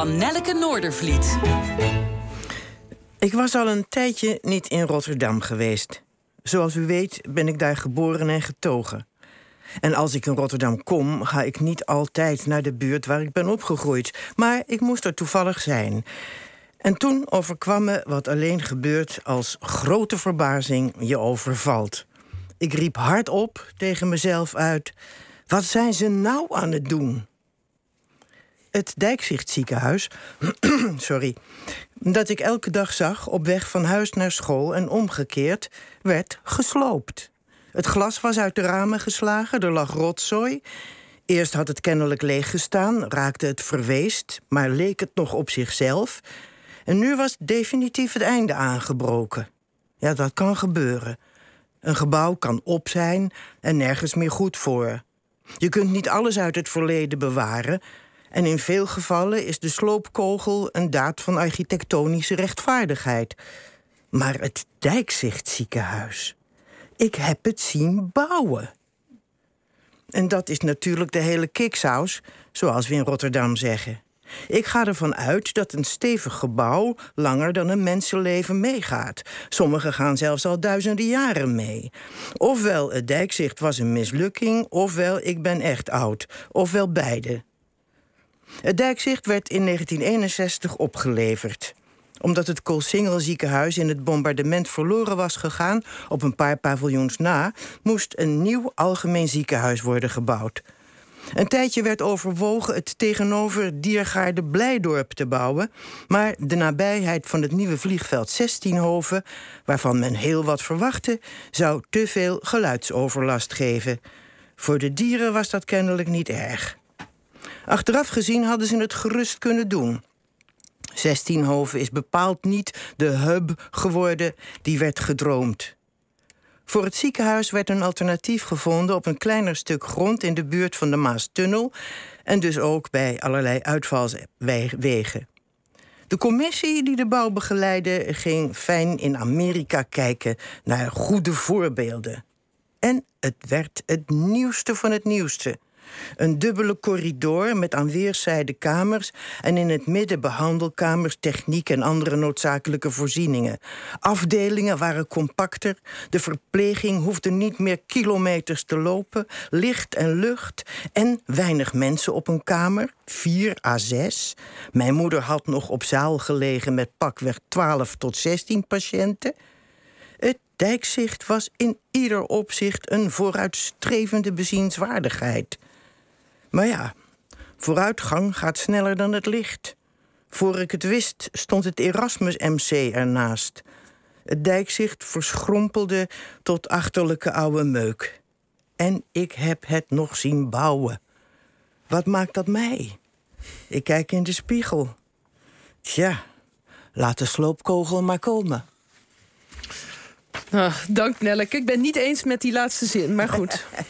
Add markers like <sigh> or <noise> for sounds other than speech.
van Nelleke Noordervliet. Ik was al een tijdje niet in Rotterdam geweest. Zoals u weet ben ik daar geboren en getogen. En als ik in Rotterdam kom, ga ik niet altijd naar de buurt waar ik ben opgegroeid. Maar ik moest er toevallig zijn. En toen overkwam me wat alleen gebeurt als grote verbazing je overvalt. Ik riep hardop tegen mezelf uit: Wat zijn ze nou aan het doen? Het Dijkzichtziekenhuis, <clears throat> sorry, dat ik elke dag zag op weg van huis naar school en omgekeerd, werd gesloopt. Het glas was uit de ramen geslagen, er lag rotzooi. Eerst had het kennelijk leeg gestaan, raakte het verweest, maar leek het nog op zichzelf. En nu was definitief het einde aangebroken. Ja, dat kan gebeuren. Een gebouw kan op zijn en nergens meer goed voor. Je kunt niet alles uit het verleden bewaren. En in veel gevallen is de sloopkogel een daad van architectonische rechtvaardigheid. Maar het Dijkzichtziekenhuis. Ik heb het zien bouwen. En dat is natuurlijk de hele kiksaus, zoals we in Rotterdam zeggen. Ik ga ervan uit dat een stevig gebouw langer dan een mensenleven meegaat. Sommigen gaan zelfs al duizenden jaren mee. Ofwel het dijkzicht was een mislukking, ofwel ik ben echt oud. Ofwel beide. Het dijkzicht werd in 1961 opgeleverd omdat het Koolsingel ziekenhuis in het bombardement verloren was gegaan, op een paar paviljoens na, moest een nieuw algemeen ziekenhuis worden gebouwd. Een tijdje werd overwogen het tegenover Diergaarde Blijdorp te bouwen, maar de nabijheid van het nieuwe vliegveld 16hoven, waarvan men heel wat verwachtte, zou te veel geluidsoverlast geven. Voor de dieren was dat kennelijk niet erg. Achteraf gezien hadden ze het gerust kunnen doen. Zestienhoven is bepaald niet de hub geworden die werd gedroomd. Voor het ziekenhuis werd een alternatief gevonden op een kleiner stuk grond in de buurt van de Maastunnel en dus ook bij allerlei uitvalswegen. De commissie die de bouw begeleidde ging fijn in Amerika kijken naar goede voorbeelden. En het werd het nieuwste van het nieuwste. Een dubbele corridor met aan weerszijden kamers en in het midden behandelkamers, techniek en andere noodzakelijke voorzieningen. Afdelingen waren compacter, de verpleging hoefde niet meer kilometers te lopen, licht en lucht en weinig mensen op een kamer, vier à zes. Mijn moeder had nog op zaal gelegen met pakweg 12 tot 16 patiënten. Het dijkzicht was in ieder opzicht een vooruitstrevende bezienswaardigheid. Maar ja, vooruitgang gaat sneller dan het licht. Voor ik het wist, stond het Erasmus MC ernaast. Het dijkzicht verschrompelde tot achterlijke oude meuk. En ik heb het nog zien bouwen. Wat maakt dat mij? Ik kijk in de spiegel. Tja, laat de sloopkogel maar komen. Ah, dank Nelleke. Ik ben niet eens met die laatste zin, maar goed. <laughs>